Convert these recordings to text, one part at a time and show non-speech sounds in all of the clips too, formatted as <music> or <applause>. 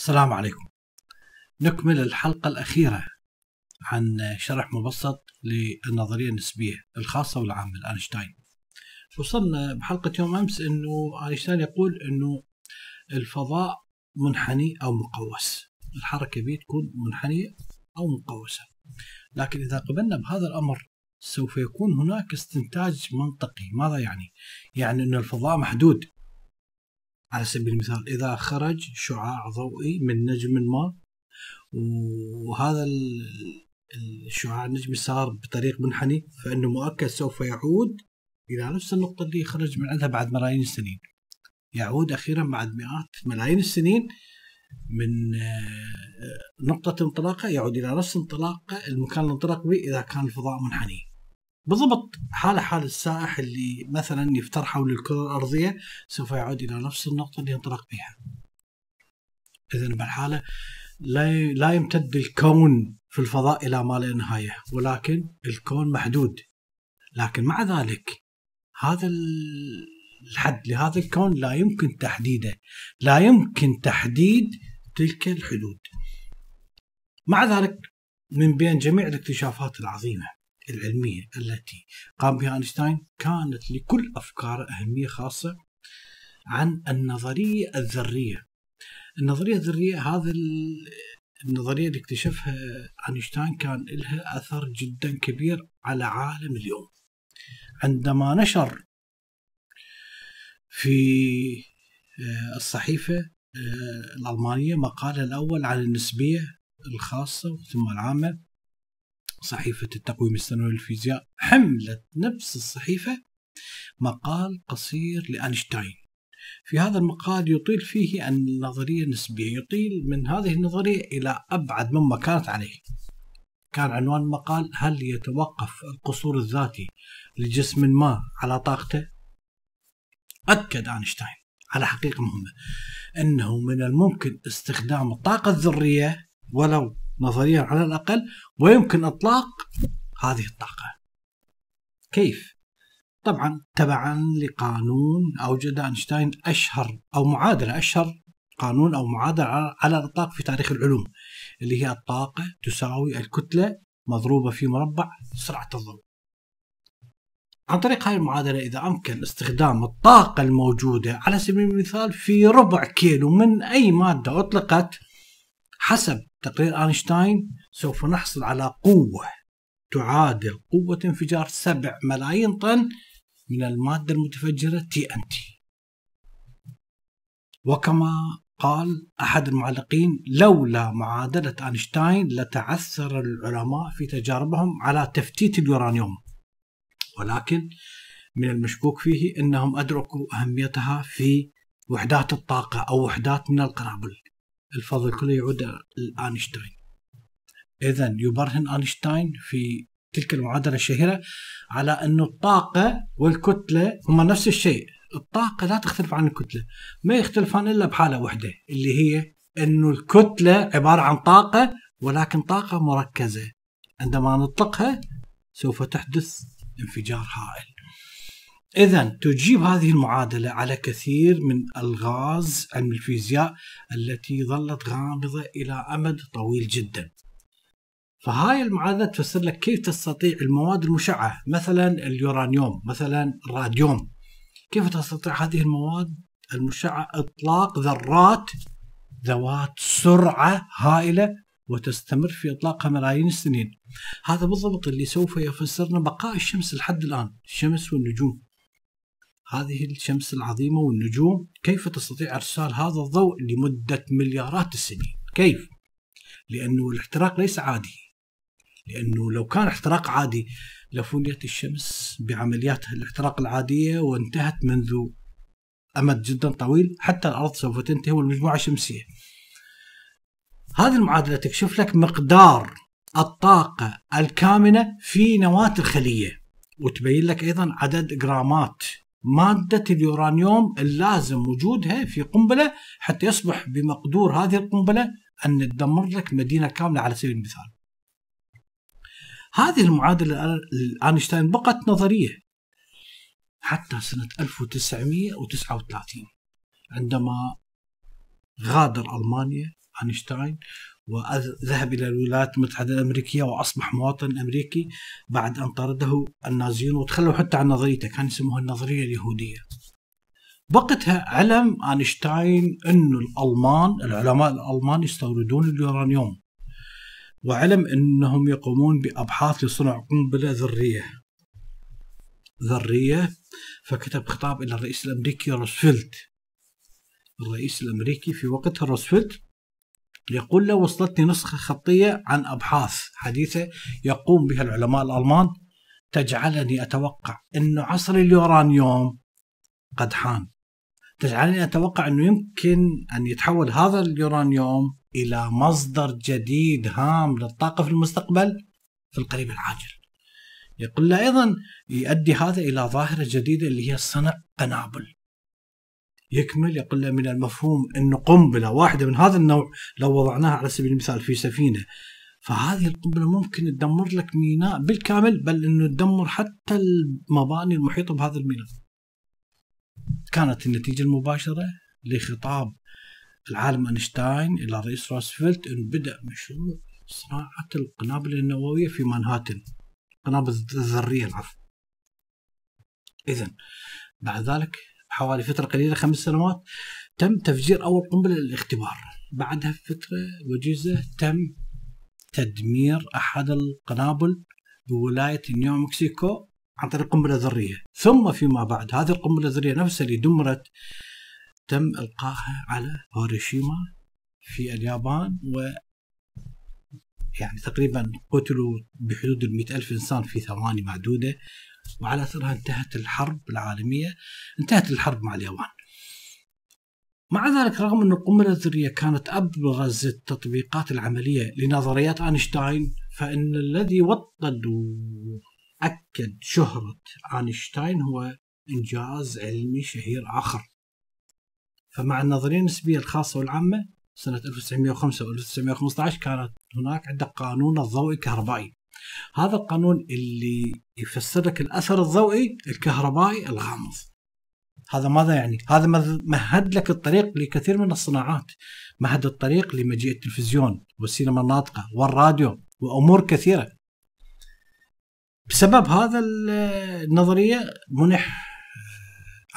السلام عليكم. نكمل الحلقة الأخيرة عن شرح مبسط للنظرية النسبية الخاصة والعامة لأينشتاين. وصلنا بحلقة يوم أمس أنه أينشتاين يقول أنه الفضاء منحني أو مقوس. الحركة به تكون منحنية أو مقوسة. لكن إذا قبلنا بهذا الأمر سوف يكون هناك استنتاج منطقي. ماذا يعني؟ يعني أن الفضاء محدود. على سبيل المثال إذا خرج شعاع ضوئي من نجم ما وهذا الشعاع النجمي صار بطريق منحني فإنه مؤكد سوف يعود إلى نفس النقطة اللي خرج من عندها بعد ملايين السنين. يعود أخيرا بعد مئات ملايين السنين من آه، نقطة انطلاقة يعود إلى نفس انطلاقة المكان اللي انطلق به إذا كان الفضاء منحني. بالضبط حالة حال السائح اللي مثلا يفتر حول الكرة الأرضية سوف يعود إلى نفس النقطة اللي انطلق بها. إذا بالحالة لا لا يمتد الكون في الفضاء إلى ما لا نهاية ولكن الكون محدود. لكن مع ذلك هذا الحد لهذا الكون لا يمكن تحديده لا يمكن تحديد تلك الحدود. مع ذلك من بين جميع الاكتشافات العظيمة العلمية التي قام بها أينشتاين كانت لكل أفكاره أهمية خاصة عن النظرية الذرية. النظرية الذرية هذا النظرية اللي اكتشفها أينشتاين كان لها أثر جدا كبير على عالم اليوم. عندما نشر في آه، الصحيفة آه، الألمانية مقالة الأول عن النسبية الخاصة ثم العامة صحيفة التقويم السنوي للفيزياء حملت نفس الصحيفة مقال قصير لأينشتاين. في هذا المقال يطيل فيه عن النظرية النسبية يطيل من هذه النظرية إلى أبعد مما كانت عليه. كان عنوان المقال هل يتوقف القصور الذاتي لجسم ما على طاقته؟ أكد أينشتاين. على حقيقة مهمة أنه من الممكن استخدام الطاقة الذرية ولو نظريا على الأقل ويمكن إطلاق هذه الطاقة كيف؟ طبعا تبعا لقانون أوجد أينشتاين أشهر أو معادلة أشهر قانون أو معادلة على الإطلاق في تاريخ العلوم اللي هي الطاقة تساوي الكتلة مضروبة في مربع سرعة الضوء عن طريق هذه المعادلة إذا أمكن استخدام الطاقة الموجودة على سبيل المثال في ربع كيلو من أي مادة أطلقت حسب تقرير أينشتاين سوف نحصل على قوة تعادل قوة انفجار 7 ملايين طن من المادة المتفجرة TNT وكما قال أحد المعلقين لولا معادلة أينشتاين لتعثر العلماء في تجاربهم على تفتيت اليورانيوم. ولكن من المشكوك فيه أنهم أدركوا أهميتها في وحدات الطاقة أو وحدات من القنابل. الفضل كله يعود لأينشتاين إذا يبرهن أينشتاين في تلك المعادلة الشهيرة على أن الطاقة والكتلة هما نفس الشيء. الطاقة لا تختلف عن الكتلة. ما يختلفان إلا بحالة واحدة اللي هي أنه الكتلة عبارة عن طاقة ولكن طاقة مركزة. عندما نطلقها سوف تحدث انفجار هائل. إذا تجيب هذه المعادلة على كثير من ألغاز علم الفيزياء التي ظلت غامضة إلى أمد طويل جدا. فهاي المعادلة تفسر لك كيف تستطيع المواد المشعة مثلا اليورانيوم مثلا الراديوم. كيف تستطيع هذه المواد المشعة إطلاق ذرات ذوات سرعة هائلة وتستمر في إطلاقها ملايين السنين؟ هذا بالضبط اللي سوف يفسرنا بقاء الشمس لحد الآن الشمس والنجوم. هذه الشمس العظيمة والنجوم كيف تستطيع إرسال هذا الضوء لمدة مليارات السنين؟ كيف؟ لأنه الاحتراق ليس عادي. لأنه لو كان احتراق عادي لفنيت الشمس بعمليات الاحتراق العادية وانتهت منذ أمد جدا طويل حتى الأرض سوف تنتهي والمجموعة الشمسية هذه المعادلة تكشف لك مقدار الطاقة الكامنة في نواة الخلية وتبين لك أيضا عدد جرامات مادة اليورانيوم اللازم وجودها في قنبلة حتى يصبح بمقدور هذه القنبلة أن تدمر لك مدينة كاملة على سبيل المثال. هذه المعادلة أينشتاين بقت نظرية حتى سنة 1939 عندما غادر ألمانيا أينشتاين وذهب إلى الولايات المتحدة الأمريكية وأصبح مواطن أمريكي بعد أن طرده النازيون وتخلوا حتى عن نظريته كان يسموها النظرية اليهودية. وقتها علم أينشتاين أن الألمان العلماء الألمان يستوردون اليورانيوم وعلم أنهم يقومون بأبحاث لصنع قنبلة ذرية. ذرية فكتب خطاب إلى الرئيس الأمريكي روزفلت. الرئيس الأمريكي في وقتها روزفلت يقول له وصلتني نسخة خطية عن أبحاث حديثة يقوم بها العلماء الألمان تجعلني أتوقع أن عصر اليورانيوم قد حان. تجعلني أتوقع أنه يمكن أن يتحول هذا اليورانيوم إلى مصدر جديد هام للطاقة في المستقبل في القريب العاجل. يقول له أيضا يؤدي هذا إلى ظاهرة جديدة اللي هي صنع قنابل. يكمل يقول له من المفهوم أن قنبلة واحدة من هذا النوع لو وضعناها على سبيل المثال في سفينة. فهذه القنبلة ممكن تدمر لك ميناء بالكامل بل أنه تدمر حتى المباني المحيطة بهذا الميناء. كانت النتيجة المباشرة لخطاب العالم أينشتاين إلى الرئيس روزفلت أن بدأ مشروع صناعة القنابل النووية في مانهاتن. القنابل الذرية العفو إذا بعد ذلك حوالي فترة قليلة خمس سنوات تم تفجير أول قنبلة للاختبار. بعدها فترة وجيزة تم تدمير أحد القنابل بولاية نيو مكسيكو عن طريق قنبلة ذرية. ثم فيما بعد هذه القنبلة الذرية نفسها اللي دمرت تم إلقائها على هيروشيما في اليابان و يعني تقريبا قتلوا بحدود ال ألف إنسان في ثواني معدودة. وعلى أثرها انتهت الحرب العالمية انتهت الحرب مع اليابان مع ذلك رغم أن القنبلة الذرية كانت أبرز التطبيقات العملية لنظريات أينشتاين فإن الذي وطد وأكد شهرة أينشتاين هو إنجاز علمي شهير آخر. فمع النظرية النسبية الخاصة والعامة سنة 1905 و 1915 كانت هناك عندك قانون الضوء الكهربائي. هذا القانون اللي يفسر لك الأثر الضوئي الكهربائي الغامض. هذا ماذا يعني؟ هذا مهد لك الطريق لكثير من الصناعات. مهد الطريق لمجيء التلفزيون والسينما الناطقة والراديو وأمور كثيرة. بسبب هذا النظرية منح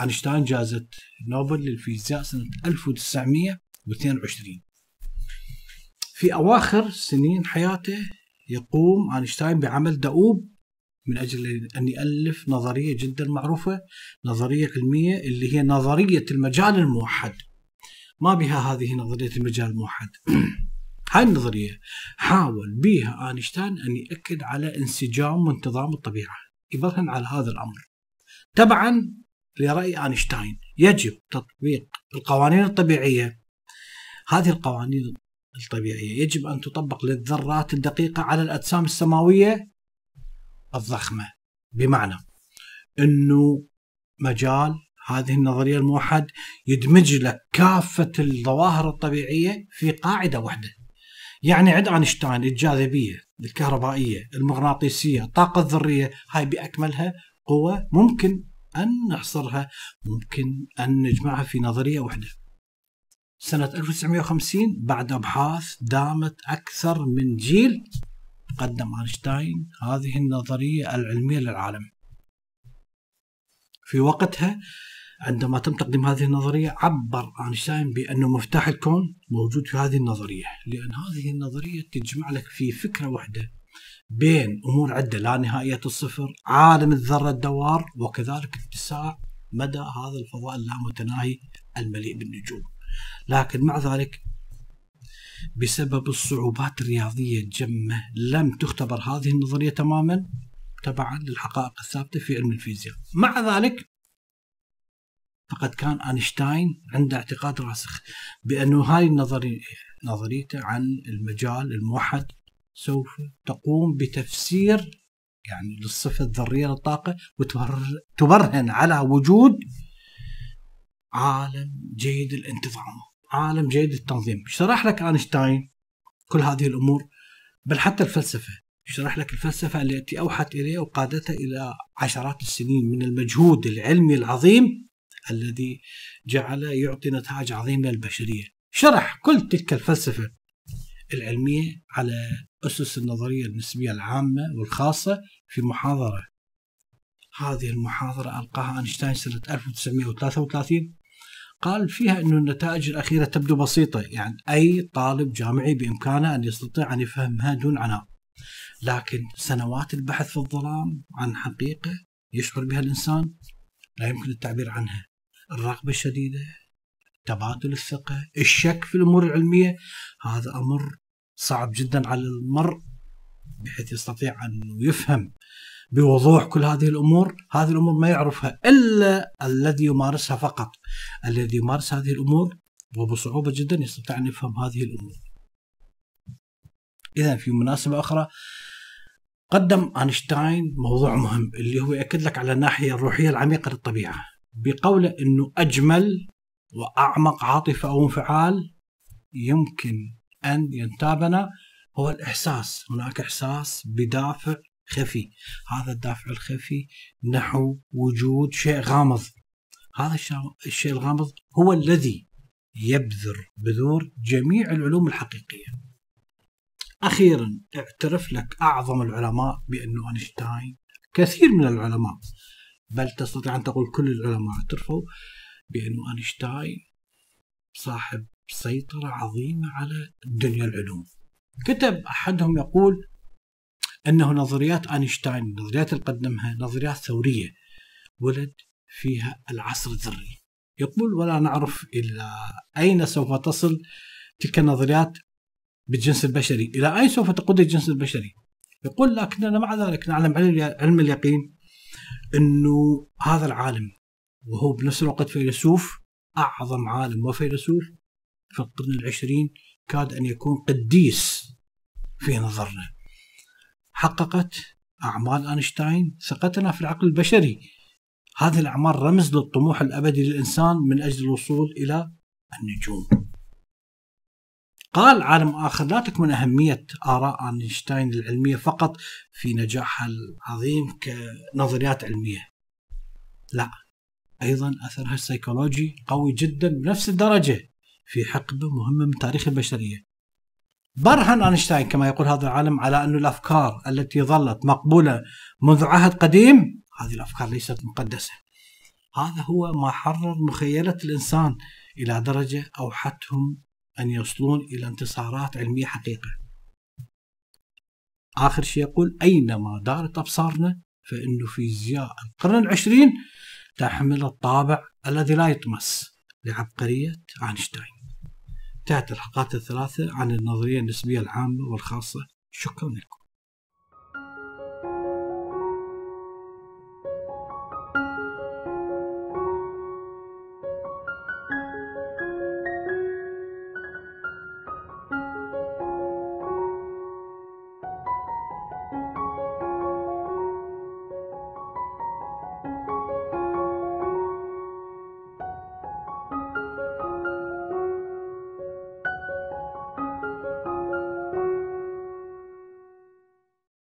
أينشتاين جائزة نوبل للفيزياء سنة 1922 في أواخر سنين حياته يقوم أينشتاين بعمل دؤوب من أجل أن يألف نظرية جدا معروفة نظرية علمية اللي هي نظرية المجال الموحد. ما بها هذه نظرية المجال الموحد. <clears throat> هاي النظرية حاول بها أينشتاين أن يأكد على انسجام وانتظام الطبيعة يبرهن على هذا الأمر. تبعا لرأي أينشتاين يجب تطبيق القوانين الطبيعية. هذه القوانين الطبيعية. يجب أن تطبق للذرات الدقيقة على الأجسام السماوية الضخمة. بمعنى أنه مجال هذه النظرية الموحد يدمج لك كافة الظواهر الطبيعية في قاعدة واحدة. يعني عند أينشتاين الجاذبية الكهربائية المغناطيسية الطاقة الذرية هاي بأكملها قوة ممكن أن نحصرها ممكن أن نجمعها في نظرية واحدة. سنة 1950 بعد أبحاث دامت أكثر من جيل قدم أينشتاين. هذه النظرية العلمية للعالم. في وقتها عندما تم تقديم هذه النظرية عبر أينشتاين بأنه مفتاح الكون موجود في هذه النظرية لأن هذه النظرية تجمع لك في فكرة واحدة. بين أمور عدة لا نهائية الصفر عالم الذرة الدوار وكذلك اتساع مدى هذا الفضاء اللامتناهي المليء بالنجوم. لكن مع ذلك بسبب الصعوبات الرياضية الجمة لم تختبر هذه النظرية تماما تبعا للحقائق الثابتة في علم الفيزياء. مع ذلك فقد كان أينشتاين عنده اعتقاد راسخ بأنه هاي النظرية نظريته عن المجال الموحد سوف تقوم بتفسير يعني للصفة الذرية للطاقة وتبرهن على وجود عالم جيد الانتظام عالم جيد التنظيم. شرح لك أينشتاين كل هذه الأمور بل حتى الفلسفة. شرح لك الفلسفة التي أوحت إليه وقادته إلى عشرات السنين من المجهود العلمي العظيم الذي جعل يعطي نتائج عظيمة للبشرية. شرح كل تلك الفلسفة العلمية على أسس النظرية النسبية العامة والخاصة في محاضرة. هذه المحاضرة ألقاها أينشتاين سنة 1933 قال فيها أن النتائج الأخيرة تبدو بسيطة يعني أي طالب جامعي بإمكانه أن يستطيع أن يفهمها دون عناء. لكن سنوات البحث في الظلام عن حقيقة يشعر بها الإنسان لا يمكن التعبير عنها. الرغبة الشديدة تبادل الثقة الشك في الأمور العلمية هذا أمر صعب جدا على المرء بحيث يستطيع أن يفهم بوضوح كل هذه الأمور، هذه الأمور ما يعرفها إلا الذي يمارسها فقط. الذي يمارس هذه الأمور وبصعوبه جدا يستطيع أن يفهم هذه الأمور. اذا في مناسبة أخرى قدم آينشتاين موضوع مهم اللي هو يأكد لك على الناحية الروحية العميقة للطبيعة بقوله إنه أجمل وأعمق عاطفة أو انفعال يمكن أن ينتابنا هو الإحساس، هناك إحساس بدافع خفي. هذا الدافع الخفي نحو وجود شيء غامض. هذا الشيء الغامض هو الذي يبذر بذور جميع العلوم الحقيقية. أخيرا اعترف لك أعظم العلماء بانه أينشتاين كثير من العلماء بل تستطيع أن تقول كل العلماء اعترفوا بانه أينشتاين صاحب سيطرة عظيمة على دنيا العلوم. كتب أحدهم يقول أنه نظريات آينشتاين النظريات اللي قدمها نظريات ثورية ولد فيها العصر الذري. يقول ولا نعرف إلى أين سوف تصل تلك النظريات بالجنس البشري. إلى أين سوف تقود الجنس البشري؟ يقول لكننا مع ذلك نعلم علم اليقين أنه هذا العالم وهو بنفس الوقت فيلسوف أعظم عالم وفيلسوف في القرن العشرين كاد أن يكون قديس في نظرنا. حققت أعمال أينشتاين ثقتنا في العقل البشري. هذه الأعمال رمز للطموح الأبدي للإنسان من أجل الوصول إلى النجوم. قال عالم آخر لا تكمن أهمية آراء أينشتاين العلمية فقط في نجاحها العظيم كنظريات علمية. لا أيضا أثرها السيكولوجي قوي جدا بنفس الدرجة في حقبة مهمة من تاريخ البشرية. برهن أينشتاين كما يقول هذا العالم على أن الأفكار التي ظلت مقبولة منذ عهد قديم هذه الأفكار ليست مقدسة. هذا هو ما حرر مخيلة الإنسان إلى درجة أوحتهم أن يوصلون إلى انتصارات علمية حقيقة. آخر شيء يقول أينما دارت أبصارنا فإن فيزياء القرن العشرين تحمل الطابع الذي لا يطمس لعبقرية أينشتاين. انتهت الحلقات الثلاثة عن النظرية النسبية العامة والخاصة. شكرا لكم.